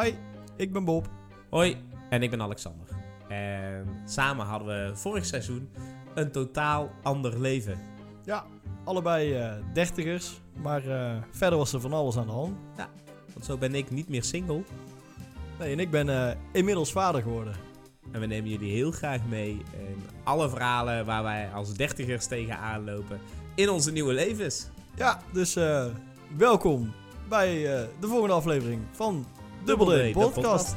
Hi, ik ben Bob. Hoi, en ik ben Alexander. En samen hadden we vorig seizoen een totaal ander leven. Ja, allebei eh, dertigers, maar eh, verder was er van alles aan de hand. Want zo ben ik niet meer single. Nee, en ik ben eh, inmiddels vader geworden. En we nemen jullie heel graag mee in alle verhalen waar wij als dertigers tegenaan lopen in onze nieuwe levens. Ja, dus welkom bij de volgende aflevering van Double D Podcast.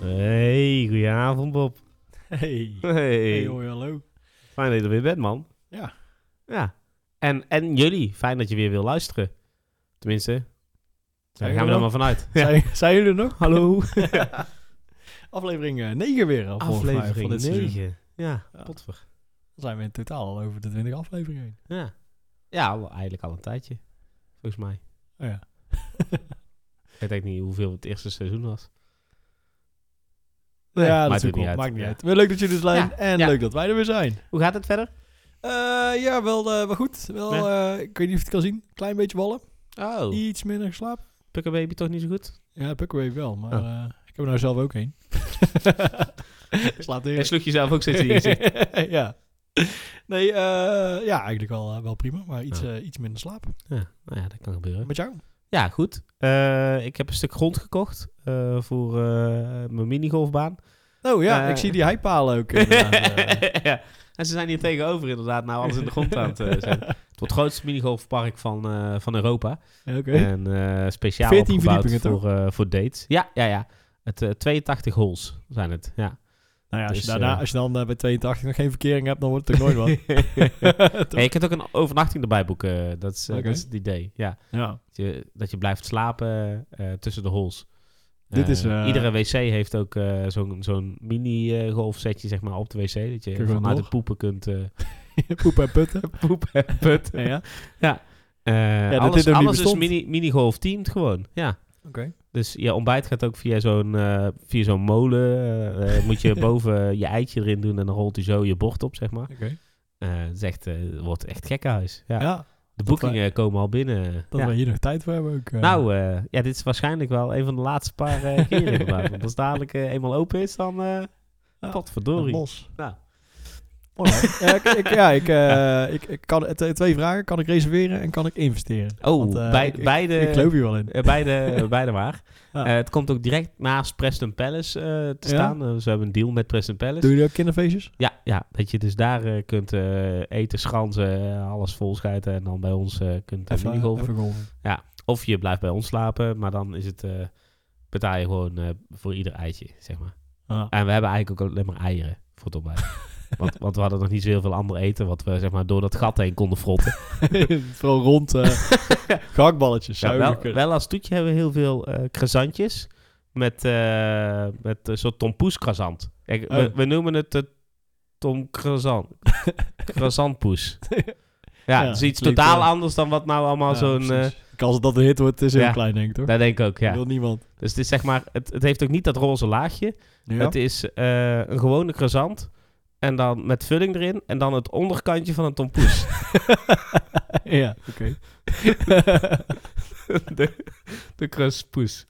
Hey, goedenavond Bob. Hey. Hey. Hey, hoi, hallo. Fijn dat je er weer bent, man. Ja. Ja. En, en jullie, fijn dat je weer wil luisteren. Tenminste, daar gaan we er nog? maar vanuit. Ja. Zijn, zijn jullie er nog? Hallo. Aflevering eh, 9 weer al, mij, van Aflevering seizoen. 9. Ja, Ja. potver. Dan zijn we in totaal al over de 20 afleveringen heen. Ja. Ja, al- eigenlijk al een tijdje. Volgens mij. Oh ja. Ik weet niet hoeveel het eerste seizoen was. ja, dat maakt niet uit. Maakt niet Ja. uit. Wel leuk dat jullie er zijn Ja, en leuk dat wij er weer zijn. Hoe gaat het verder? Eh, ja, wel, eh, wel goed. Wel, eh, ik weet niet of je het kan zien. Klein beetje wallen. Oh, Iets minder geslapen. Pukkerbaby toch niet zo goed? Ja, Puckwave wel, maar Oh. Ik heb er nou zelf ook een. Slaat in. sloeg jezelf ook steeds in je gezicht. ja. Nee, eh, ja, eigenlijk wel, eh, wel prima, maar iets, Ja. eh, iets minder slapen. Ja, nou ja, dat kan gebeuren. Met jou? Ja, goed. Eh, ik heb een stuk grond gekocht eh, voor eh, mijn minigolfbaan. Oh ja, ik zie die heipalen ook. ja. En ze zijn hier tegenover inderdaad, nou alles in de grond aan het zetten. Het wordt het grootste minigolfpark van, eh, van Europa. En eh, speciaal 14 opgebouwd voor, eh, voor dates. Ja, ja, ja. Het eh, 82 holes zijn het, ja. nou ja, als, dus, je daarna, eh, als je dan eh, bij 82 nog geen verkering hebt, dan wordt het toch nooit wat. Hey, je kunt ook een overnachting erbij boeken. Dat is, eh, dat is het idee, ja. ja. Dat je, dat je blijft slapen eh, tussen de holes. Dit Eh, is, eh, Iedere wc heeft ook eh, zo'n zo'n mini-golfsetje zeg maar, op de wc. Dat je vanuit het poepen kunt eh Poepen en putten. poepen en putten. ja. Eh, dat alles alles is bestond. mini, minigolf teamed gewoon, ja. Oké. Dus je ontbijt gaat ook via zo'n eh, via zo'n molen. eh, eh, moet je boven je eitje erin doen en dan rolt hij zo je bord op, zeg maar. Oké. Het, is echt, het wordt echt gekkenhuis. Ja. Ja, de boekingen komen al binnen. dat ja. we hier nog tijd voor hebben ook. Nou, ja, dit is waarschijnlijk wel een van de laatste paar keren inderdaad. Want als het dadelijk eenmaal open is, dan... eh Ja, potverdorie. Nou. Alright. ja, ik, ik, ja, ik, eh, ik, ik kan, t- twee vragen. Kan ik reserveren en kan ik investeren? Oh, Want, eh, bij, ik- beide, Ik geloof hier wel in. eh, beide, beide waar. Ja. Eh, het komt ook direct naast Preston Palace eh, te Ja? staan. Eh, ze hebben een deal met Preston Palace. Doen jullie ook kinderfeestjes? Ja, ja, dat je dus daar eh, kunt eh, eten, schranzen, eh, alles volschijten en dan bij ons eh, kunt uh, Even, golven. Of je blijft bij ons slapen, maar dan is het, eh, betaal je gewoon eh, voor ieder eitje, zeg maar. Ah. En we hebben eigenlijk ook alleen maar eieren voor het ontbijt. want, want we hadden nog niet zo heel veel ander eten wat we zeg maar door dat gat heen konden frotten. Vooral rond uh, gehaktballetjes. Ja, wel, wel als toetje hebben we heel veel eh croissantjes met, eh, met een soort tompoes. Kijk, we, Oh. we noemen het de tom croissant. croissantpoes. Ja, Ja, het is iets klinkt, totaal anders dan wat nou allemaal Ja, zo'n... De kans dat een hit wordt is heel ja. klein, denk ik, toch? dat denk ik ook, ja. Wil niemand. Dus het is zeg maar... Het, het heeft ook niet dat roze laagje. Ja? Het is een gewone croissant. En dan met vulling erin. En dan het onderkantje van een tompoes. ja, oké. de, de crustpoes.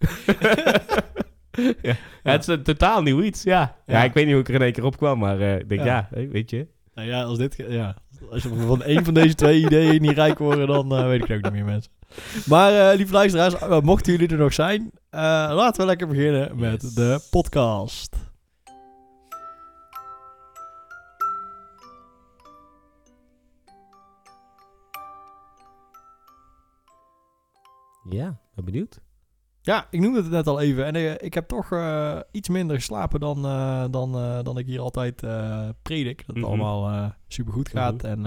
ja. Ja, het is een totaal nieuw iets, ja. ja. Ja. ik weet niet hoe ik er in één keer op kwam, maar eh, ik denk, Ja. weet je. Nou ja, als dit... Ja. Als je van één van deze twee ideeën niet rijk worden, dan eh, weet ik het ook niet meer, mensen. Maar, eh, lieve luisteraars, mochten jullie er nog zijn, laten we lekker beginnen met Yes. de podcast. Ja, ben benieuwd. Ja, ik noemde het net al even. En eh, ik heb toch eh, iets minder geslapen dan, eh, dan, dan ik hier altijd predik. Dat het Mhm. allemaal super goed gaat en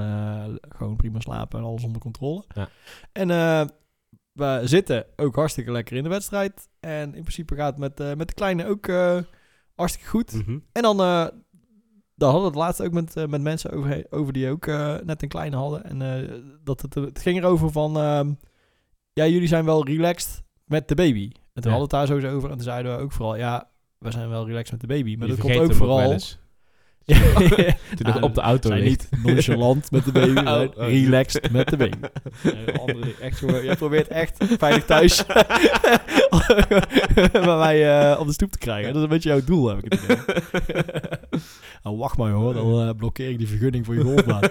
gewoon prima slapen en alles onder controle. Ja. En we zitten ook hartstikke lekker in de wedstrijd. En in principe gaat het met, met de kleine ook hartstikke goed. Mhm. En dan, daar hadden we het laatst ook met, met mensen over, over die ook net een kleine hadden. En dat het, het ging erover van, ehm, ja, jullie zijn wel relaxed met de baby. En toen Ja. hadden we het daar sowieso over. En toen zeiden we ook vooral, ja, we zijn wel relaxed met de baby. Maar Je dat komt ook vooral... Ja, Toen op de auto zijn ligt. niet nonchalant met de baby, Oh, maar oh. relaxed met de baby. Andere echt, jij probeert echt veilig thuis bij mij eh, op de stoep te krijgen. Dat is een beetje jouw doel, heb ik het idee. nou, wacht maar hoor, dan eh, blokkeer ik die vergunning voor je golfbaan.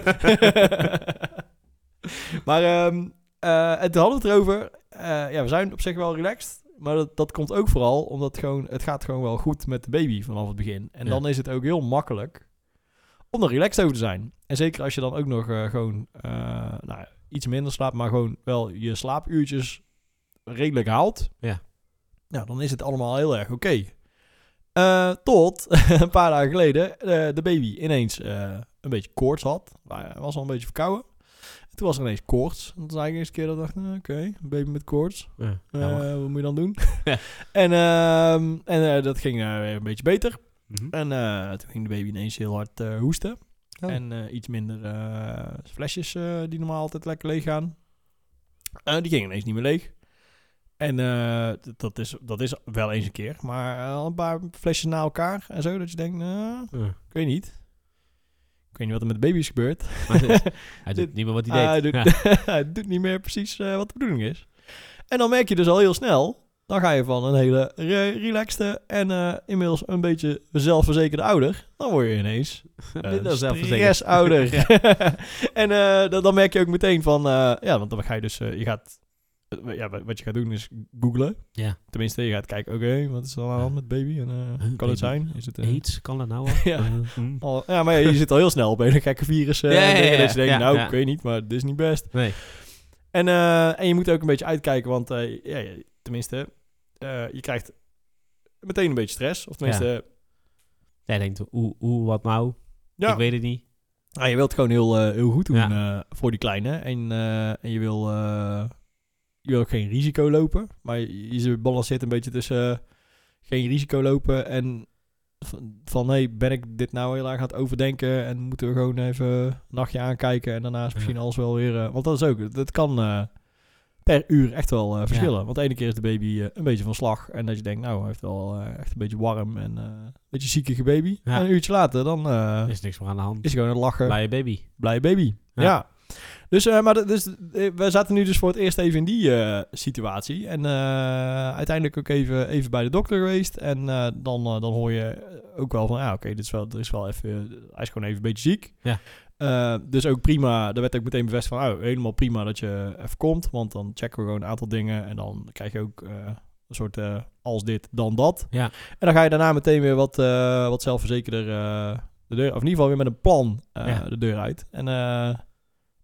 maar ehm eh, en toen hadden we het erover. eh, ja, we zijn op zich wel relaxed. Maar dat, dat komt ook vooral omdat gewoon, het gaat gewoon wel goed met de baby vanaf het begin. En Ja. dan is het ook heel makkelijk om er relaxed over te zijn. En zeker als je dan ook nog eh, gewoon nou, iets minder slaapt, maar gewoon wel je slaapuurtjes redelijk haalt. Ja. Nou, dan is het allemaal heel erg oké. Tot een paar dagen geleden de baby ineens een beetje koorts had. Hij was al een beetje verkouden. En toen was er ineens koorts. Zei ik eens een keer dat ik dacht, nou, oké, een baby met koorts. Ja, Eh, wat moet je dan doen? En, ehm, en eh, dat ging eh, weer een beetje beter. Mhm. En eh, toen ging de baby ineens heel hard eh, hoesten. Oh. En eh, iets minder eh, flesjes eh, die normaal altijd lekker leeg gaan. Eh, die gingen ineens niet meer leeg. En eh, dat, is, dat is wel eens een keer. Maar eh, al een paar flesjes na elkaar en zo. Dat je denkt, nou, Ja. ik weet niet. Ik weet niet wat er met de baby is gebeurd. Maar hij- doet niet meer wat hij Ah, hij, deed. doet, Ja. hij doet niet meer precies eh, wat de bedoeling is. En dan merk je dus al heel snel... Dan ga je van een hele re relaxte en eh, inmiddels een beetje zelfverzekerde ouder... Dan word je ineens een stressouder. en eh, dan, dan merk je ook meteen van... ja, want dan ga je dus... je gaat, ja, wat je gaat doen is googlen. Ja. Tenminste, je gaat kijken... Oké, wat is er aan de hand met baby? En, eh, kan baby. het zijn? Is het... eh, AIDS, kan dat nou al? Ja. Eh, hm. al- ja, maar je zit al heel snel op een gekke virus. eh, Ja, ja, ja, je denkt, nou, ik weet niet, maar dit is niet best. Nee. En, eh, en je moet ook een beetje uitkijken, want eh, tenminste, eh, je krijgt meteen een beetje stress. Of tenminste, Jij denkt, hoe, hoe, wat nou? ja, Ik weet het niet. nou, je wilt het gewoon heel, eh, heel goed doen eh, voor die kleine. En, eh, en je wil, eh, je wil ook geen risico lopen. Maar je, je balanceert een beetje tussen eh, geen risico lopen en van, van hey, ben ik dit nou heel erg aan het overdenken en moeten we gewoon even een nachtje aankijken en daarna is misschien Ja. alles wel weer... eh, want dat is ook, dat kan eh, per uur echt wel verschillen. Want de ene keer is de baby een beetje van slag en dat je denkt, nou, hij heeft wel echt een beetje warm en een beetje ziekige baby. Ja. En een uurtje later, dan is niks meer aan de hand. is gewoon het lachen Blije baby. blije baby. Ja. Dus, eh, maar dus, eh, we zaten nu dus voor het eerst even in die eh, situatie. En uiteindelijk ook even, even bij de dokter geweest. En dan, dan hoor je ook wel van, ja, oké, dit is wel, er is wel even, hij is gewoon even een beetje ziek. Ja. Dus ook prima, daar werd ook meteen bevestigd van, oh, helemaal prima dat je even komt. Want dan checken we gewoon een aantal dingen. En dan krijg je ook een soort als dit, dan dat. Ja. En dan ga je daarna meteen weer wat, wat zelfverzekerder de deur, of in ieder geval weer met een plan Ja. de deur uit. En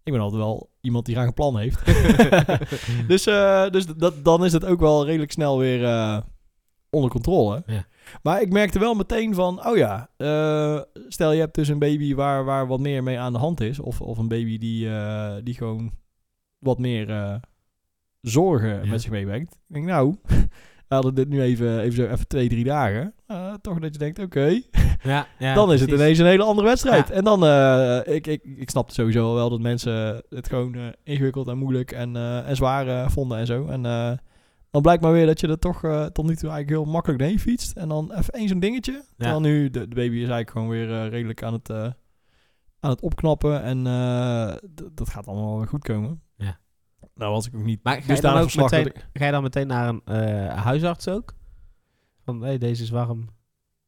ik ben altijd wel iemand die graag een plan heeft. dus eh, dus dat, dan is het ook wel redelijk snel weer eh, onder controle. Ja. Maar ik merkte wel meteen van, oh ja, eh, stel je hebt dus een baby waar, waar wat meer mee aan de hand is. Of, of een baby die, die gewoon wat meer zorgen Ja. met zich meebrengt. Ik denk, nou, we hadden dit nu even, even zo even twee, drie dagen. Eh, toch dat je denkt, oké, Ja, ja, dan is het ineens een hele andere wedstrijd. Ja. En dan, eh, ik, ik, ik snapte sowieso wel dat mensen het gewoon eh, ingewikkeld en moeilijk en, en zwaar vonden en zo. En dan blijkt maar weer dat je er toch tot nu toe eigenlijk heel makkelijk doorheen fietst. En dan even één zo'n dingetje. Terwijl nu de, de baby is eigenlijk gewoon weer redelijk aan het, aan het opknappen. En dat gaat allemaal wel weer goed komen. Nou was ik ook niet Maar ga je, dan ook meteen, ga je dan meteen naar een eh, huisarts ook? Van, hé, deze is warm.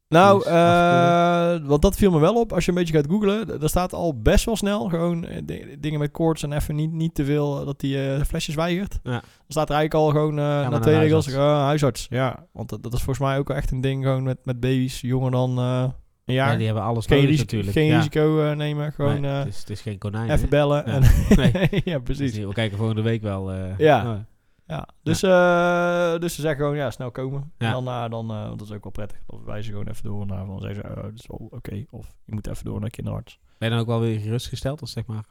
Nou, eh, want dat viel me wel op. Als je een beetje gaat googlen, daar staat al best wel snel gewoon eh, di- dingen met koorts en even niet, niet te veel dat die eh, flesjes weigert. Ja. Dan staat er eigenlijk al gewoon eh na twee regels huisarts. huisarts. Ja, want dat, dat is volgens mij ook echt een ding gewoon met, met baby's jonger dan eh. Ja, die hebben alles geen nodig risico, natuurlijk. geen ja. risico eh, nemen, gewoon Nee, eh, het, is, het is geen konijn. even hè? bellen. Ja. En Nee. ja, Dus precies. we kijken volgende week wel. eh, Ja. Ja, dus, dus ze zeggen gewoon, ja, snel komen. Ja. En dan, dan want dat is ook wel prettig. Dan wijzen ze gewoon even door naar van, zeggen ze, oh, dat is wel oké. Of je moet even door naar kinderarts. Ben je dan ook wel weer gerustgesteld als zeg maar...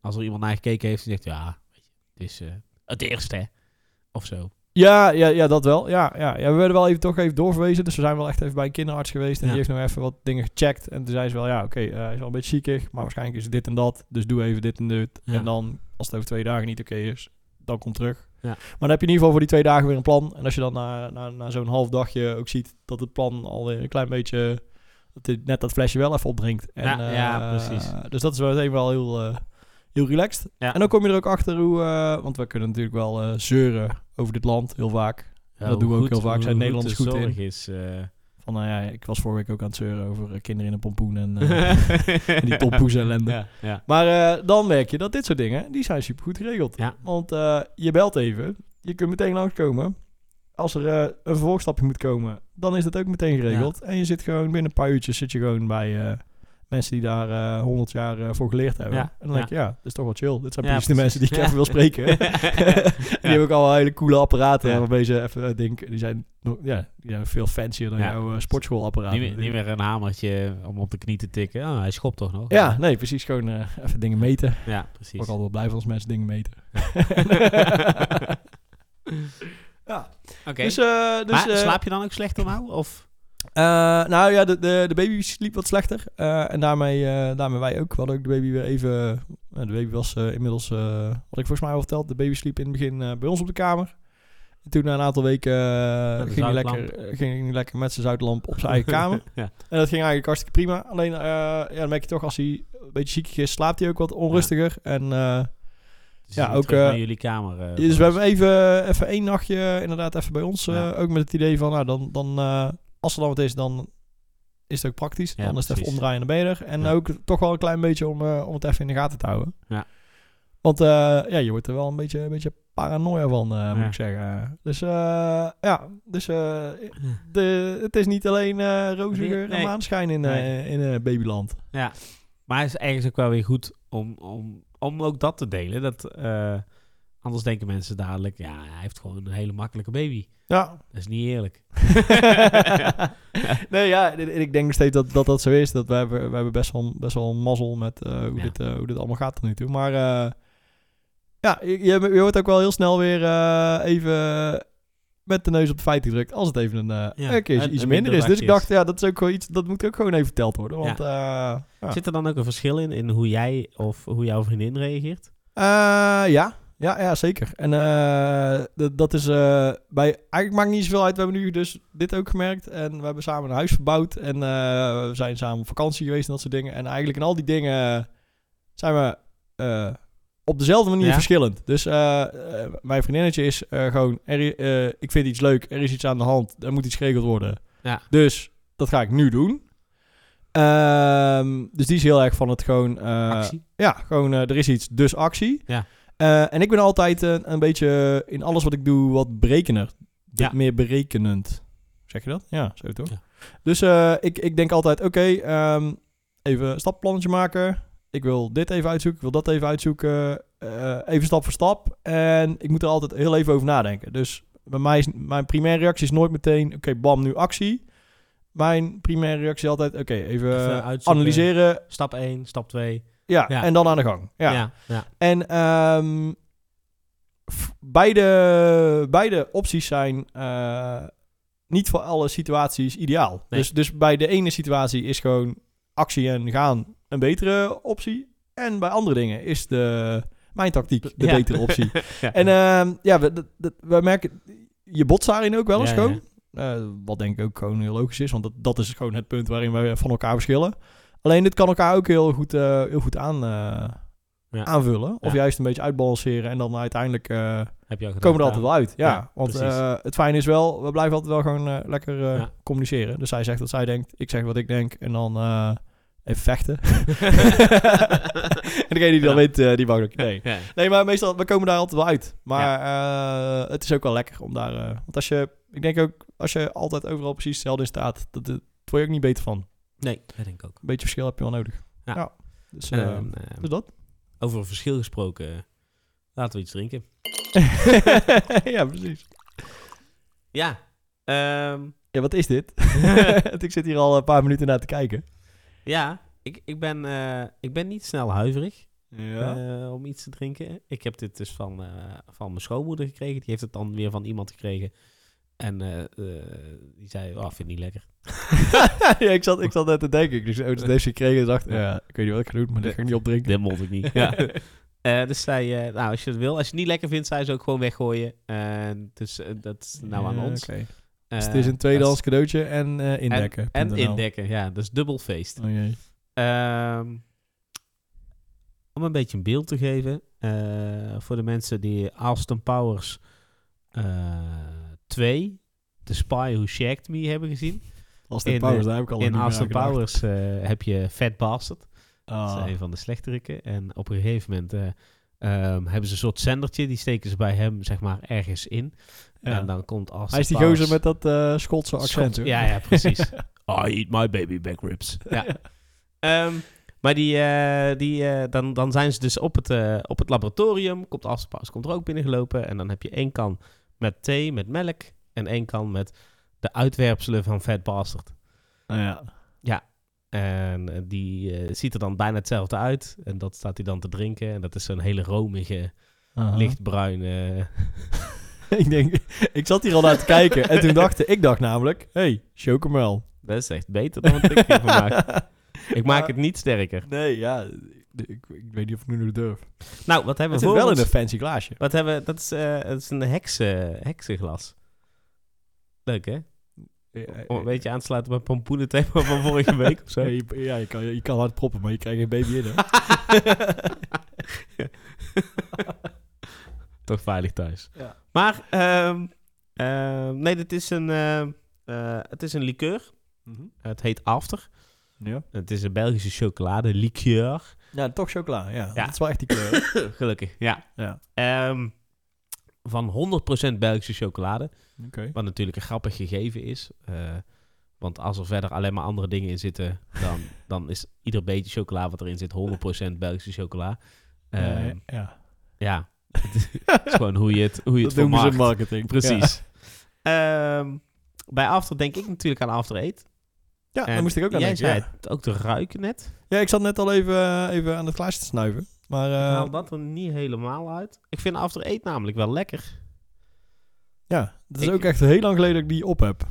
Als er iemand naar gekeken heeft die zegt... Ja, weet je, het is het eerste, hè. Of zo. Ja, ja, ja, dat wel. Ja, ja, ja, we werden wel even toch even doorverwezen. Dus we zijn wel echt even bij een kinderarts geweest. En Ja. die heeft nog even wat dingen gecheckt. En toen zei ze wel, ja, oké, eh, hij is wel een beetje ziekig. Maar waarschijnlijk is het dit en dat. Dus doe even dit en dit. Ja. En dan, als het over twee dagen niet oké is, dan kom terug. Ja. Maar dan heb je in ieder geval voor die twee dagen weer een plan. En als je dan na, na, na zo'n half dagje ook ziet dat het plan alweer een klein beetje... Dat dit net dat flesje wel even opdrinkt. En, Ja, ja, eh, precies. Dus dat is wel meteen wel heel, eh, heel relaxed. Ja. En dan kom je er ook achter hoe... eh, want we kunnen natuurlijk wel eh, zeuren over dit land, heel vaak. Ja, dat doen we ook heel vaak. Zijn Nederlanders de goed in? is. eh, Van, nou ja, ik was vorige week ook aan het zeuren over kinderen in een pompoen en, en die toppoes ellende. ja. Maar dan merk je dat dit soort dingen, die zijn super goed geregeld. Ja. Want je belt even, je kunt meteen langskomen. Als er een vervolgstapje moet komen, dan is dat ook meteen geregeld. En je zit gewoon binnen een paar uurtjes zit je gewoon bij mensen die daar eh, honderd jaar eh, voor geleerd hebben. Ja, En dan denk je, ja, dat is toch wel chill. Dit zijn Ja, precies de mensen die ik even wil spreken. die hebben ook al hele coole apparaten Ja. waarmee ze even denken, die zijn, nog- ja, die zijn veel fancier dan jouw uh, sportschoolapparaten. niet, meer, niet meer een hamertje om op de knie te tikken. Oh, hij schopt toch nog? Ja, nee, precies. Gewoon even dingen meten. Ja, Ik precies. word altijd wel blij van als mensen dingen meten. ja. Oké. Dus, dus maar slaap je dan ook slechter nou? Of? Eh, nou ja, de, de, de baby sliep wat slechter. Eh, en daarmee, eh, daarmee wij ook. We hadden ook de baby weer even... de baby was inmiddels... wat ik volgens mij al verteld. De baby sliep in het begin bij ons op de kamer. En toen na een aantal weken ging, hij lekker, ging hij lekker met zijn zoutlamp op zijn eigen kamer. ja. En dat ging eigenlijk hartstikke prima. Alleen, eh, ja, dan merk je toch als hij een beetje ziekig is, slaapt hij ook wat onrustiger. En eh, Dus Ja, ook naar jullie kamer. dus we hebben even, even één nachtje inderdaad even bij ons. Ja. ook met het idee van, nou, dan, dan als er dan wat is, dan is het ook praktisch. Ja, dan is het even omdraaien naar beneden. En Ja. ook toch wel een klein beetje om, eh, om het even in de gaten te houden. Ja. Want eh, ja, je wordt er wel een beetje, een beetje paranoia van, eh, moet ik zeggen. Dus ja, dus eh, de, het is niet alleen roziger Nee. en maanschijn in, Nee. in babyland. Ja, maar het is ergens ook wel weer goed om, om, om ook dat te delen. Dat, anders denken mensen dadelijk, ja, hij heeft gewoon een hele makkelijke baby. Ja, Dat is niet eerlijk. nee, ja, en ik denk nog steeds dat dat, dat zo is. Dat we hebben, we hebben best wel, best wel een mazzel met eh, hoe, Ja. dit, eh, hoe dit allemaal gaat tot nu toe. Maar eh, ja, je, je wordt ook wel heel snel weer even met de neus op de feiten gedrukt. Als het even een, Ja, een keer iets minder is. Dus ik dacht, ja, dat is ook gewoon iets, dat moet ook gewoon even verteld worden. Want ja. Zit er dan ook een verschil in, in hoe jij of hoe jouw vriendin reageert? Ja. Ja, ja, zeker. En eh, dat, is bij... Eigenlijk maakt niet zoveel uit. We hebben nu dus dit ook gemerkt. En we hebben samen een huis verbouwd. En eh, we zijn samen op vakantie geweest en dat soort dingen. En eigenlijk in al die dingen zijn we eh, op dezelfde manier Ja? verschillend. Dus eh, eh, mijn vriendinnetje is eh, gewoon... Er, eh, ik vind iets leuk. Er is iets aan de hand. Er moet iets geregeld worden. Ja. Dus dat ga ik nu doen. Ehm, dus die is heel erg van het gewoon... eh, ja, gewoon eh, er is iets, dus actie. Ja. Eh, en ik ben altijd eh, een beetje in alles wat ik doe wat berekener. Ja. Meer berekenend. Zeg je dat? Ja, zo toch? Ja. Dus eh, ik, ik denk altijd, oké, ehm, even een stapplannetje maken. Ik wil dit even uitzoeken, ik wil dat even uitzoeken. even stap voor stap. En ik moet er altijd heel even over nadenken. Dus bij mij is mijn primaire reactie is nooit meteen, oké, bam, nu actie. Mijn primaire reactie is altijd, oké, even, Even analyseren. Stap 1, stap 2. Ja, Ja. en dan aan de gang. Ja. Ja, ja. En ehm, beide, beide opties zijn eh, niet voor alle situaties ideaal. Nee. Dus, dus bij de ene situatie is gewoon actie en gaan een betere optie. En bij andere dingen is de, mijn tactiek de Ja. betere optie. En ehm, ja, we, we merken, je botst daarin ook wel eens gewoon. Eh, wat denk ik ook gewoon heel logisch is, want dat, dat is gewoon het punt waarin we van elkaar verschillen. Alleen dit kan elkaar ook heel goed, eh, heel goed aan, eh, Ja. aanvullen. Of Ja. juist een beetje uitbalanceren. En dan uiteindelijk eh, Heb je komen we er altijd wel uit. Ja, Ja, want het fijne is wel, we blijven altijd wel gewoon lekker communiceren. Dus zij zegt wat zij denkt, ik zeg wat ik denk. En dan even vechten. en degene die dan Ja. weet, die mag ook. Nee. Nee, maar meestal, we komen daar altijd wel uit. Maar het is ook wel lekker om daar... want als je, ik denk ook, als je altijd overal precies hetzelfde in staat, dat, dat word je ook niet beter van. Nee, dat denk ik ook. Een beetje verschil heb je wel nodig. Ja. Dus, eh, Ehm, dus dat. over een verschil gesproken, eh, laten we iets drinken. ja, precies. Ja. ehm, Ja, wat is dit? Want ik zit hier al een paar minuten naar te kijken. ja, ik, ik, ben, eh, ik ben niet snel huiverig Ja. eh, om iets te drinken. Ik heb dit dus van, eh, van mijn schoonmoeder gekregen. Die heeft het dan weer van iemand gekregen. En eh, eh, die zei, oh, vind ik niet lekker. ja, ik zat, ik zat net te denken. Ik dus, oh, dat heeft ze gekregen en dacht, ja, ik weet niet wat ik ga doen, maar dat ga ik niet opdrinken. Dit mocht ik niet. ja. Eh, dus zij, eh, nou, als je het wil, als je het niet lekker vindt, je ze ook gewoon weggooien. En dus dat is nou aan ons. oké. Eh, Dus het is een tweedehands cadeautje en indekken. En .nl. indekken, ja. Dus dubbel feest. Oh jee. Ehm, om een beetje een beeld te geven. voor de mensen die Austin Powers 2, The Spy Who Shagged Me hebben gezien. Als de In, Powers, eh, daar heb ik al In Austin. Powers eh, heb je Fat Bastard. Dat Ah. is een van de slechteriken. En op een gegeven moment eh, ehm, hebben ze een soort zendertje. Die steken ze bij hem, zeg maar, ergens in. Ja. En dan komt Austin Hij is die Powers- gozer met dat eh Schotse accent, Schot-. Ja, ja, precies. I eat my baby back ribs. Ja. Ehm, maar die, eh, die, eh, dan, dan zijn ze dus op het, op het laboratorium. Komt Austin Powers komt er ook binnengelopen. En dan heb je één kan met thee, met melk. En één kan met de uitwerpselen van Fat Bastard. Ah, ja. En eh, die eh, ziet er dan bijna hetzelfde uit. En dat staat hij dan te drinken. En dat is zo'n hele romige, lichtbruine... ik denk, ik zat hier al naar te kijken en toen dacht ik, dacht namelijk, hey, chocomel. Dat is echt beter dan wat ik ervan maak. Ik maak het niet sterker. Nee, ja, ik, ik weet niet of ik nu nog durf. Nou, wat hebben Het we zit voor wel in ons? een fancy glaasje. Wat hebben we? Dat is, eh, dat is een heksen, heksenglas. Leuk, hè? Om een beetje aansluiten bij het pompoenenthema van vorige week of zo. Ja, je, ja, je, kan, je kan hard proppen, maar je krijgt geen baby in, hè? Toch veilig thuis. Ja. Maar, ehm, ehm, nee, dit is een, ehm, eh, het is een liqueur. Het heet After. Ja. Het is een Belgische chocolade liqueur. Ja, toch chocola, ja. Ja. Dat is wel echt die kleur. Gelukkig, ja. ja. Ehm, van 100% Belgische chocolade. Wat natuurlijk een grappig gegeven is. eh, want als er verder alleen maar andere dingen in zitten, dan, dan is ieder beetje chocola wat erin zit 100% Belgische chocola. Ehm, Eh, ja. ja, het is gewoon hoe je het, hoe je Dat het ze vermarkt. marketing. Precies. Ehm, bij After denk ik natuurlijk aan After Eight. Ja, En daar moest ik ook aan jij denken. zei Ja. het ook te ruiken net. ja, ik zat net al even, eh, even aan het glaasje te snuiven. Maar ik eh, haal dat er niet helemaal uit. Ik vind After Eight namelijk wel lekker. ja, het is Ik- ook echt heel lang geleden dat ik die op heb.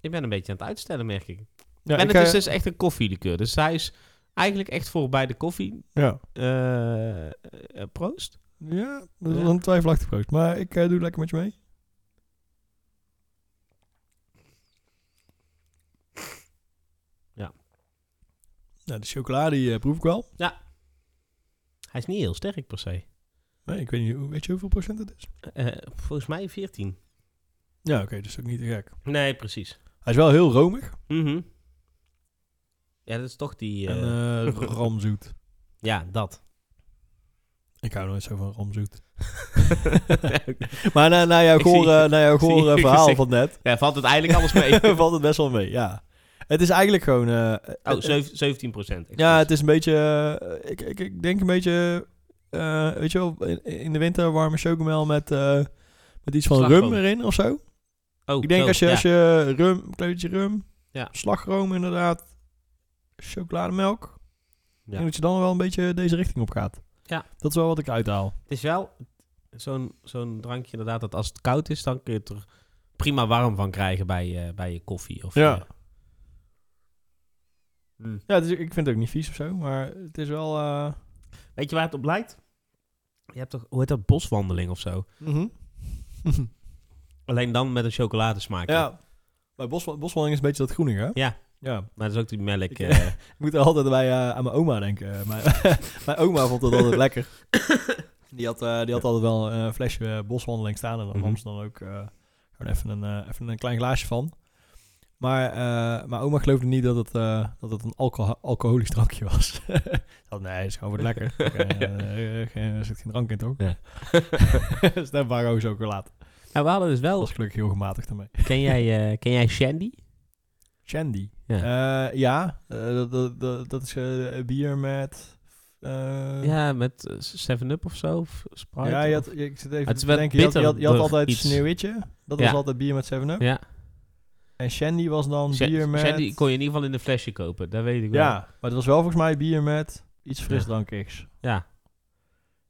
Ik ben een beetje aan het uitstellen, merk ik. Ja, en ik, het is eh, dus echt een koffielikeur. Dus hij is eigenlijk echt voor bij de koffie. Ja, proost. ja dat is Ja. een twijfelachtig proost. Maar ik doe lekker met je mee. Ja. Nou, de chocolade die, eh, proef ik wel. Hij is niet heel sterk per se. Nee, ik weet niet, hoe- weet je hoeveel procent het is? Eh, volgens mij 14. Ja, oké, dus ook niet te gek. Nee, precies. Hij is wel heel romig Mhm. Ja, dat is toch die... en eh, eh, ramzoet. ja, dat. Ik hou nooit zo van ramzoet. Maar na, na jouw Ik zie- gore, na jouw zie gore je verhaal gezicht. van net, ja, valt het eigenlijk alles mee. valt het best wel mee, ja. Het is eigenlijk gewoon... eh, oh, zeven- 17 procent. Ja, het is een beetje... eh, ik, ik, ik denk een beetje... eh, weet je wel, in, in de winter warme chocomel met, eh, met iets van Slagroom. rum erin of zo. Oh, ik denk zo, als je, ja. als je rum, een beetje rum, Ja. slagroom inderdaad, chocolademelk. Ik Ja. denk dat je dan wel een beetje deze richting op gaat. Ja. Dat is wel wat ik uithaal. Het is wel zo'n zo'n drankje inderdaad dat als het koud is, dan kun je het er prima warm van krijgen bij, eh, bij je koffie. Of, Ja. eh, mm. Ja, dus ik ik vind het ook niet vies of zo, maar het is wel... eh, Weet je waar het op lijkt? Je hebt toch, hoe heet dat, boswandeling of zo? Alleen dan met een chocoladesmaak. ja. Bij bos, boswandeling is een beetje dat groenig, hè? Ja. Ja. Maar dat is ook die melk. Ik- eh, Ik moet er altijd bij eh, aan mijn oma denken. Mijn, mijn oma vond het altijd lekker. Die had, eh, die had altijd wel een flesje eh, boswandeling staan. En dan Mhm. nam ze dan ook eh, gewoon even een, eh, even een klein glaasje van. Maar eh, mijn oma geloofde niet dat het, eh, dat het een alcohol alcoholisch drankje was. Had, nee, het is gewoon voor het lekker. Eh, eh, geen- er zit geen drank in, toch? Ja. Stembaar chocolade. nou, we hadden dus Dat wel... was gelukkig heel gematigd ermee. Ken jij, ken jij Shandy? Shandy. Ja. Ja, dat, dat, dat, dat is bier met... eh, ja, met 7-Up of zo? Of Sprite? Ja, je ik zit even Het is te denken. Je had, je had, je had altijd iets. Sneeuwwitje. Dat Ja. was altijd bier met 7-Up. ja. En Shandy was dan bier met... Shandy kon je in ieder geval in een flesje kopen, dat weet ik wel. Ja, maar het was wel volgens mij bier met iets frisdrankigs. Ja,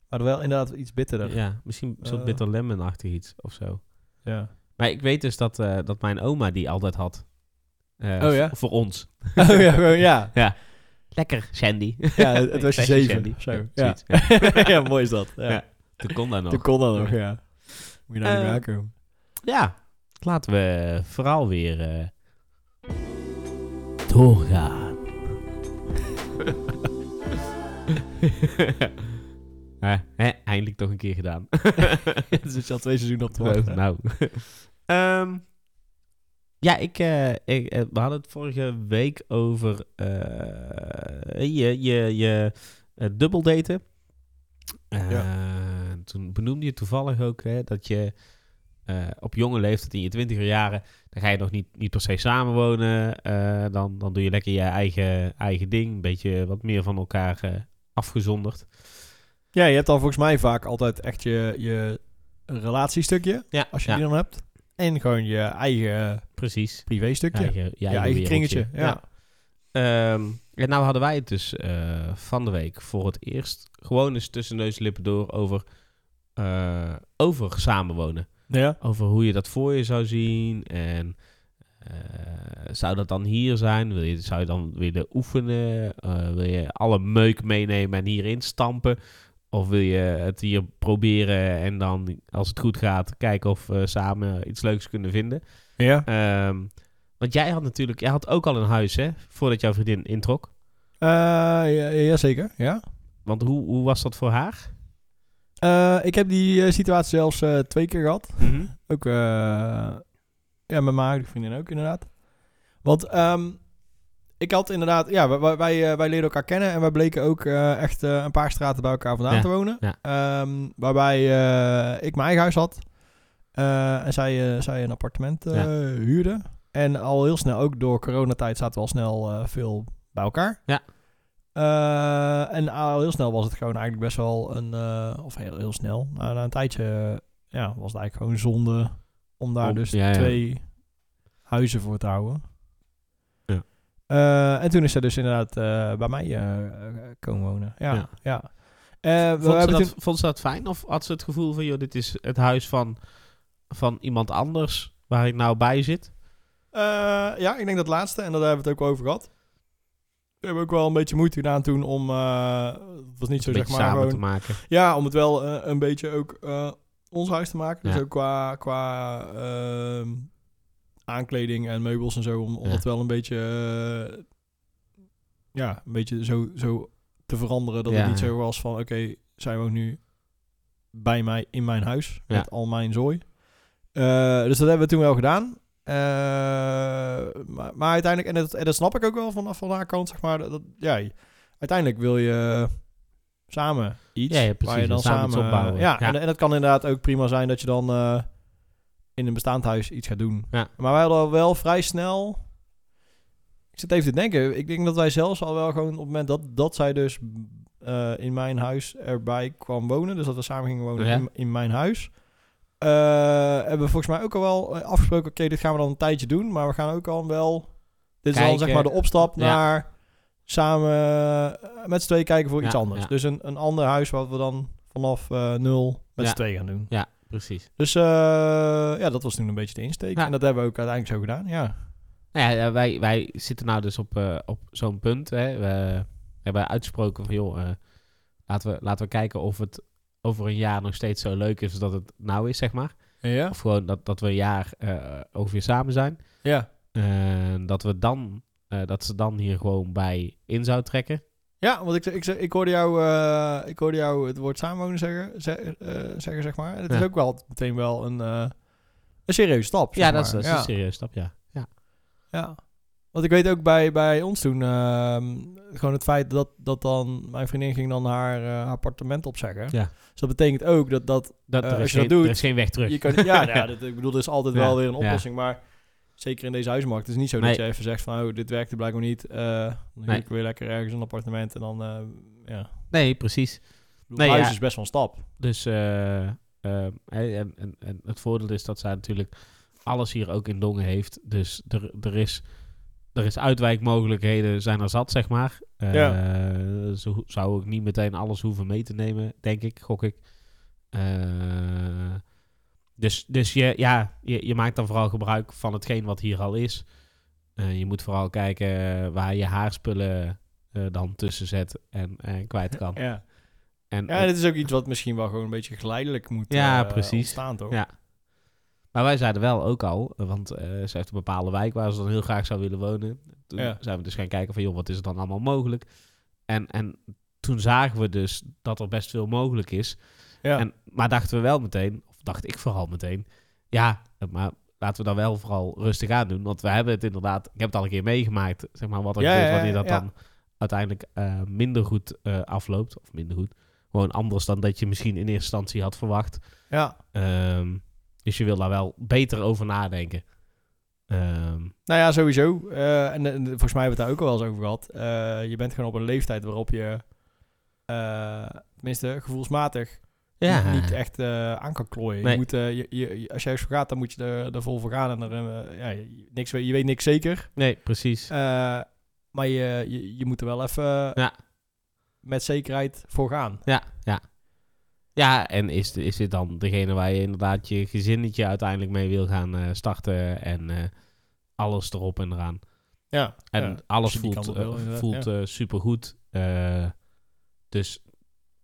Maar wel inderdaad iets bitterder. ja misschien soort Eh. bitter lemon-achtig iets of zo. Ja. Maar ik weet dus dat, eh, dat mijn oma die altijd had. Eh, Oh ja? Voor ons. oh ja, ja. Ja. Lekker, Shandy. Ja, het, het was je zeven. Shandy. Zo, Ja, ja. mooi is dat. Ja. Toen kon dat nog. Toen kon dat nog, ja. Moet je nou niet. Ja, laten we vooral weer eh, doorgaan. Eindelijk toch een keer gedaan. Er zit je al twee seizoenen op te wachten. nou. Ehm, ja, ik, eh, ik, eh, we hadden het vorige week over je, je, je dubbeldaten. Eh, Toen benoemde je toevallig ook hè, dat je eh, op jonge leeftijd, in je twintiger jaren, dan ga je nog niet, niet per se samenwonen. eh dan, dan doe je lekker je eigen, eigen ding, een beetje wat meer van elkaar eh, afgezonderd. Ja, je hebt dan volgens mij vaak altijd echt je, je relatiestukje, Ja, als je ja, die dan hebt. En gewoon je eigen precies. privéstukje. Eigen, je je eigen, kringetje. Ja. Ehm, en nou hadden wij het dus van de week voor het eerst gewoon eens tussen neus en lippen door over, over samenwonen. Ja. Over hoe je dat voor je zou zien en eh, zou dat dan hier zijn? Wil je, zou je dan willen oefenen? Eh, wil je alle meuk meenemen en hierin stampen? Of wil je het hier proberen en dan, als het goed gaat, kijken of we samen iets leuks kunnen vinden? Ja. Ehm, want jij had natuurlijk, jij had ook al een huis, hè? Voordat jouw vriendin introk. Eh, ja, ja, zeker. Ja. Want hoe, hoe was dat voor haar? Eh, ik heb die eh, situatie zelfs eh, twee keer gehad. Ook, eh, ja, met mijn huidige vriendin ook inderdaad. Want ehm, ik had inderdaad, ja, wij, wij, wij, leerden elkaar kennen en wij bleken ook echt een paar straten bij elkaar vandaan Ja, te wonen. ja. Ehm, waarbij ik mijn eigen huis had en zij, zij een appartement Ja. huurde. En al heel snel, ook door coronatijd, zaten we al snel veel bij elkaar. Ja. Eh, en al heel snel was het gewoon eigenlijk best wel een, eh, of heel, heel snel, na, na een tijdje ja, was het eigenlijk gewoon zonde om daar dus ja, ja. twee huizen voor te houden. Ja. Eh, en toen is zij dus inderdaad eh, bij mij eh, eh, komen wonen. Ja, Ja. ja. Eh, we Vond ze, dat, toen- vond ze dat fijn? Of had ze het gevoel van, joh, dit is het huis van, van iemand anders waar ik nou bij zit? Eh, ja, ik denk dat laatste. En daar hebben we het ook over gehad. We hebben ook wel een beetje moeite gedaan toen om... eh, het was niet zo zeg maar samen gewoon... te maken. Ja, om het wel eh, een beetje ook eh, ons huis te maken. Dus Ja. ook qua, qua ehm, aankleding en meubels en zo. Om, om Ja. het wel een beetje... ja, een beetje zo, zo te veranderen. Dat Ja, het niet zo was van... Oké, zij woont nu bij mij in mijn huis. Met al mijn zooi. Dus dat hebben we toen wel gedaan. Eh, maar, maar uiteindelijk, en dat, en dat snap ik ook wel van, van haar kant, zeg maar. Dat, ja, uiteindelijk wil je samen iets Ja, ja, precies, waar je dan samen samen, opbouwen. Ja, Ja. En, en dat kan inderdaad ook prima zijn dat je dan eh, in een bestaand huis iets gaat doen. Ja. Maar wij hadden al wel vrij snel. Ik zit even te denken. Ik denk dat wij zelfs al wel gewoon op het moment dat, dat zij dus eh, in mijn huis erbij kwam wonen, dus dat we samen gingen wonen in, in mijn huis, hebben we volgens mij ook al wel eh, afgesproken. Oké, dit gaan we dan een tijdje doen, maar we gaan ook al wel. Dit is dan Kijken. zeg maar de opstap Ja. naar samen eh, met z'n tweeën kijken voor Ja, iets anders. ja. Dus een, een ander huis wat we dan vanaf eh, nul met z'n tweeën gaan doen. Ja, precies. Dus eh, ja, dat was toen een beetje de insteek. En dat hebben we ook uiteindelijk zo gedaan, ja. Nou ja, eh, wij, wij zitten nou dus op, eh, op zo'n punt. Hè. We hebben uitgesproken van, joh, eh, laten, we, laten we kijken of het over een jaar nog steeds zo leuk is dat het nou is, zeg maar. Ja? Of gewoon dat, dat we een jaar eh ongeveer samen zijn. Ja. En dat we dan, eh, dat ze dan hier gewoon bij in zou trekken. Ja, want ik, ik, ik, hoorde jou, eh, ik hoorde jou het woord samenwonen zeggen, ze- eh, zeggen zeg maar. En het is ook wel meteen wel een, een serieuze stap. zeg Ja, dat is, dat is ja. een serieuze stap, ja. ja. Ja. Want ik weet ook bij, bij ons toen, ehm, gewoon het feit dat, dat dan mijn vriendin ging dan haar eh, appartement opzeggen. Ja. Dus dat betekent ook dat, dat Dat, Eh, er, als je dat geen, doet, er is geen weg terug. je kan, ja, nou ja dat, ik bedoel, er is altijd Ja, wel weer een oplossing, maar zeker in deze huismarkt het is niet zo Nee. dat je even zegt van, oh, dit werkte blijkbaar niet, eh, dan Nee. ik weer lekker ergens een appartement en dan, ja. Nee, precies. Bedoel, Nee, huis is best wel een stap. Dus en, en, en het voordeel is dat zij natuurlijk alles hier ook in Dongen heeft. Dus er, er, is, er is uitwijkmogelijkheden, zijn er zat, zeg maar. Eh, Ja. Zo zou ik niet meteen alles hoeven mee te nemen, denk ik, gok ik. Eh, dus dus je, ja, je, je maakt dan vooral gebruik van hetgeen wat hier al is. Eh, je moet vooral kijken waar je haarspullen dan tussen zet en, en kwijt kan. Ja. En, ja, dit is ook iets wat misschien wel gewoon een beetje geleidelijk moet Ja, precies. ontstaan, toch? Ja. Maar wij zeiden wel ook al, want eh, ze heeft een bepaalde wijk waar ze dan heel graag zou willen wonen. Toen Ja. zijn we dus gaan kijken van, joh, wat is er dan allemaal mogelijk? En, en toen zagen we dus dat er best veel mogelijk is. Ja. En, maar dachten we wel meteen, of dacht ik vooral meteen, ja, maar laten we dan wel vooral rustig aan doen. Want we hebben het inderdaad, ik heb het al een keer meegemaakt, zeg maar, wat er Ja, gebeurt wanneer dat dan uiteindelijk eh, minder goed eh, afloopt. Of minder goed. Gewoon anders dan dat je misschien in eerste instantie had verwacht. ja. Ehm, dus je wil daar wel beter over nadenken. Ehm, Nou ja, sowieso. Eh, en, en volgens mij hebben we het daar ook al wel eens over gehad. Eh, je bent gewoon op een leeftijd waarop je, eh, tenminste gevoelsmatig, ja, niet echt aan kan klooien. Nee. Je moet, je, je, als je ergens voor gaat, dan moet je er, er vol voor gaan. En er, ja, je- niks, weet- je weet niks zeker. Nee, precies. Maar je, je, je moet er wel even Ja. met zekerheid voor gaan. Ja, ja. Ja, en is, is dit dan degene waar je inderdaad je gezinnetje uiteindelijk mee wil gaan eh, starten en eh, alles erop en eraan. Ja. En ja. alles voelt, wil, eh, inderdaad, voelt ja. supergoed. Dus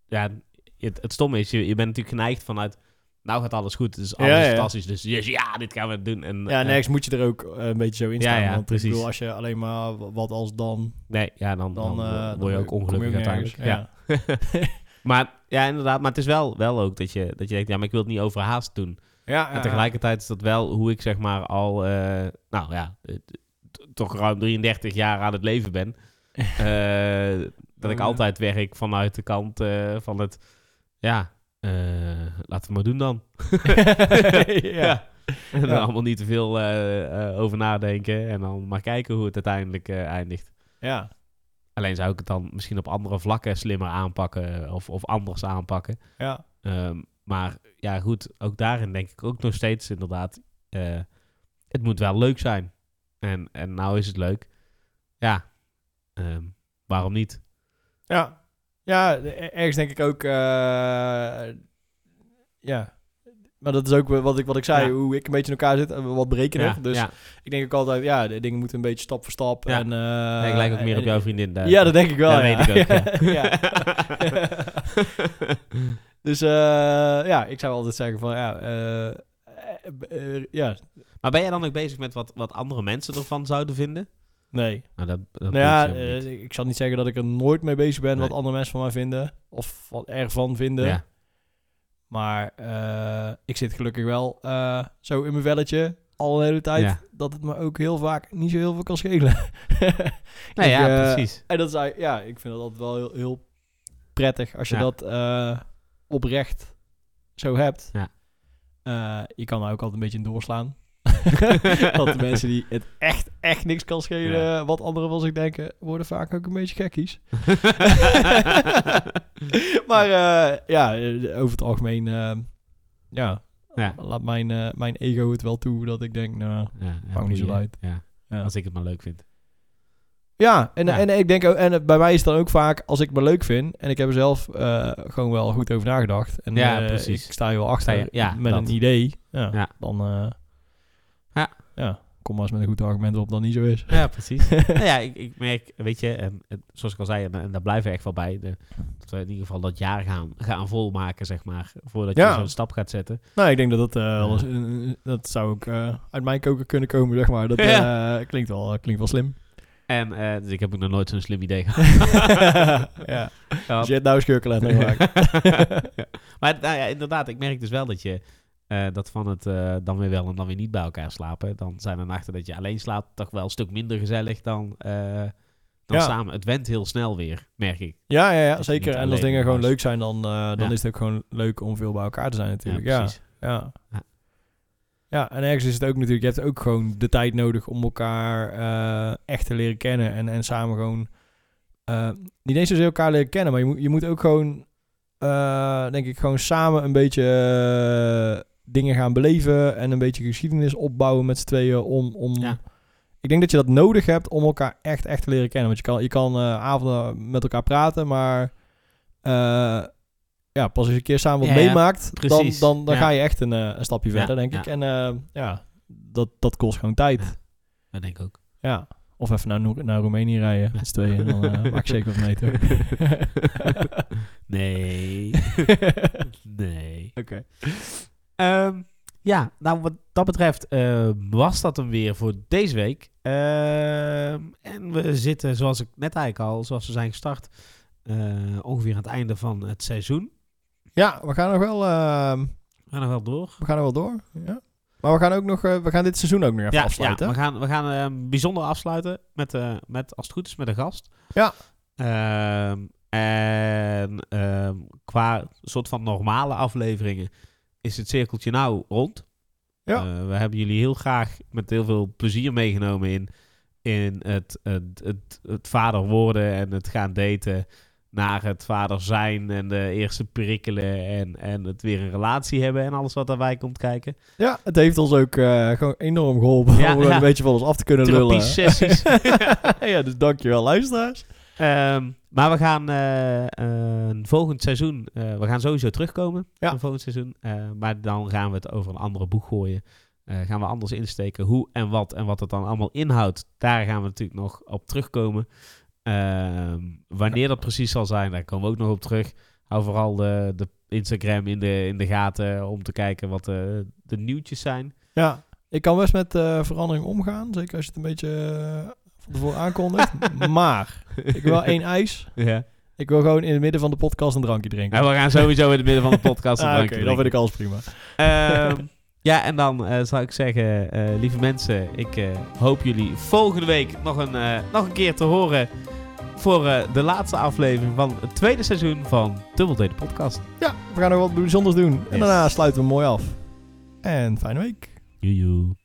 ja, het, het stomme is, je, je bent natuurlijk geneigd vanuit, nou gaat alles goed, is alles Ja, fantastisch, dus yes, ja, dit gaan we doen. En, Ja, nergens moet je er ook een beetje zo in staan. ja, want precies. ik bedoel, als je alleen maar wat als dan, nee, ja, dan, dan, dan, dan word je ook ongelukkig uiteindelijk. Ja. Maar ja, inderdaad, maar het is wel, wel ook dat je, dat je denkt, ja, maar ik wil het niet overhaast doen. Ja, En tegelijkertijd is dat wel hoe ik zeg maar al, eh, nou ja, eh, toch ruim 33 jaar aan het leven ben. Eh, dat ik ja. altijd werk vanuit de kant van het, ja, laten we maar doen dan. ja. En er Ja. allemaal niet te veel over nadenken en dan maar kijken hoe het uiteindelijk eindigt. ja. Alleen zou ik het dan misschien op andere vlakken slimmer aanpakken of, of anders aanpakken. ja. Ehm, maar ja, goed, ook daarin denk ik ook nog steeds inderdaad, eh, het moet wel leuk zijn. En, en nou is het leuk. Ja, ehm, waarom niet? Ja, ja e- ergens denk ik ook. eh, ja. Maar dat is ook wat ik, wat ik zei, Ja. hoe ik een beetje in elkaar zit. eh, Wat berekenig. Ja, dus ja. ik denk ook altijd, ja, de dingen moeten een beetje stap voor stap. En, Nee, ik lijk ook meer en- op jouw vriendin. daar. Ja, dat denk ik wel. Dat ja. weet ik ook, ja. dus eh, ja, ik zou altijd zeggen van, ja, eh, ja, maar ben jij dan ook bezig met wat, wat andere mensen ervan zouden vinden? nee. Nou, dat, dat Nou ja, ik zal niet zeggen dat ik er nooit mee bezig ben wat andere mensen van mij vinden. Of wat ervan vinden. Maar eh, ik zit gelukkig wel eh, zo in mijn velletje al een hele tijd. Ja. Dat het me ook heel vaak niet zo heel veel kan schelen. Ik, ja, eh, precies. En dat is eigenlijk- ja, ik vind dat altijd wel heel, heel prettig als je Ja. dat oprecht zo hebt. Ja. Je kan er ook altijd een beetje in doorslaan. Want de mensen die het echt, echt niks kan schelen Ja. wat anderen van zich denken, worden vaak ook een beetje gekkies. maar eh, ja, eh, over het algemeen, eh, ja, Ja. laat mijn, eh, mijn ego het wel toe dat ik denk, nou, ja, Maakt niet zo uit. Als ik het maar leuk vind. Ja, en, Ja. en ik denk ook, en eh, bij mij is het dan ook vaak, als ik het me leuk vind, en ik heb er zelf eh, gewoon wel goed over nagedacht. En Ja, eh, precies. ik sta hier wel achter je- ja, met dat. een idee. Ja, Ja. Dan, eh, Ja. kom maar eens met een goed argument op dat niet zo is. Ja, precies. nou ja, ik, ik merk, weet je, en, en zoals ik al zei, en, en daar blijven we echt wel bij, de, dat we in ieder geval dat jaar gaan, gaan volmaken, zeg maar, voordat je Ja. zo'n stap gaat zetten. Nou, ik denk dat dat, eh, Ja. dat zou ook eh, uit mijn koker kunnen komen, zeg maar. Dat eh, klinkt, wel, klinkt wel slim. En dus ik heb ook nog nooit zo'n slim idee gehad. ja. Ja. Je nou schurkelen. Maar nou ja, inderdaad, ik merk dus wel dat je eh, dat van het eh, dan weer wel en dan weer niet bij elkaar slapen, dan zijn er nachten dat je alleen slaapt toch wel een stuk minder gezellig dan, eh, dan Ja. samen. Het went heel snel weer, merk ik. Ja, ja, ja zeker. En als dingen gewoon leuk zijn, dan, dan Ja. is het ook gewoon leuk om veel bij elkaar te zijn natuurlijk. Ja, precies. ja. Ja. Ja, en ergens is het ook natuurlijk, je hebt ook gewoon de tijd nodig om elkaar echt te leren kennen en, en samen gewoon, niet eens zozeer elkaar leren kennen, maar je moet, je moet ook gewoon, denk ik, gewoon samen een beetje dingen gaan beleven en een beetje geschiedenis opbouwen met z'n tweeën om, om Ja. ik denk dat je dat nodig hebt om elkaar echt, echt te leren kennen. Want je kan, je kan eh, avonden met elkaar praten, maar eh, ja, pas als je een keer samen wat Ja, ja, meemaakt, dan, dan, dan ga je echt een, eh, een stapje verder, denk ik. En ja, dat, dat kost gewoon tijd. Ja. Dat denk ik ook. Ja, Of even naar, naar Roemenië rijden met z'n tweeën. En dan maak ik zeker wat mee, toch? nee. nee. Oké. Ja, nou wat dat betreft eh, was dat hem weer voor deze week. Ehm, en we zitten, zoals ik net eigenlijk al, zoals we zijn gestart, eh, ongeveer aan het einde van het seizoen. Ja, we gaan nog wel, ehm, We gaan nog wel door. we gaan nog wel door. Ja. Maar we gaan ook nog, eh, we gaan dit seizoen ook nog even Ja, afsluiten. ja, we gaan, we gaan ehm, bijzonder afsluiten met, met, als het goed is, met een gast. Ja. En qua soort van normale afleveringen is het cirkeltje nou rond. Ja. Eh, we hebben jullie heel graag met heel veel plezier meegenomen in, in het, het, het, het vader worden en het gaan daten naar het vader zijn en de eerste perikelen en, en het weer een relatie hebben en alles wat daarbij komt kijken. Ja, het heeft ons ook eh, gewoon enorm geholpen Ja, om ja. een beetje van ons af te kunnen lullen. Therapie-sessies. ja, dus dankjewel luisteraars. Ehm, maar we gaan eh, een volgend seizoen, eh, we gaan sowieso terugkomen. Ja. Een volgend seizoen. Eh, maar dan gaan we het over een andere boeg gooien. Gaan we anders insteken. Hoe en wat en wat het dan allemaal inhoudt. Daar gaan we natuurlijk nog op terugkomen. Ehm, wanneer dat precies zal zijn, daar komen we ook nog op terug. Hou vooral de, de Instagram in de, in de gaten om te kijken wat de, de nieuwtjes zijn. Ja, ik kan best met verandering omgaan. Zeker als je het een beetje van tevoren aankondigt. maar ik wil één ijs. Ja. Ik wil gewoon in het midden van de podcast een drankje drinken. En we gaan sowieso in het midden van de podcast een Ah, drankje Oké, dan drinken. vind ik alles prima. Ehm, ja, en dan eh, zou ik zeggen, eh, lieve mensen, ik eh, hoop jullie volgende week nog een, nog een keer te horen voor de laatste aflevering van het tweede seizoen van Double Date Podcast. Ja, we gaan nog wat bijzonders doen. En daarna sluiten we mooi af. En fijne week. Joejoe.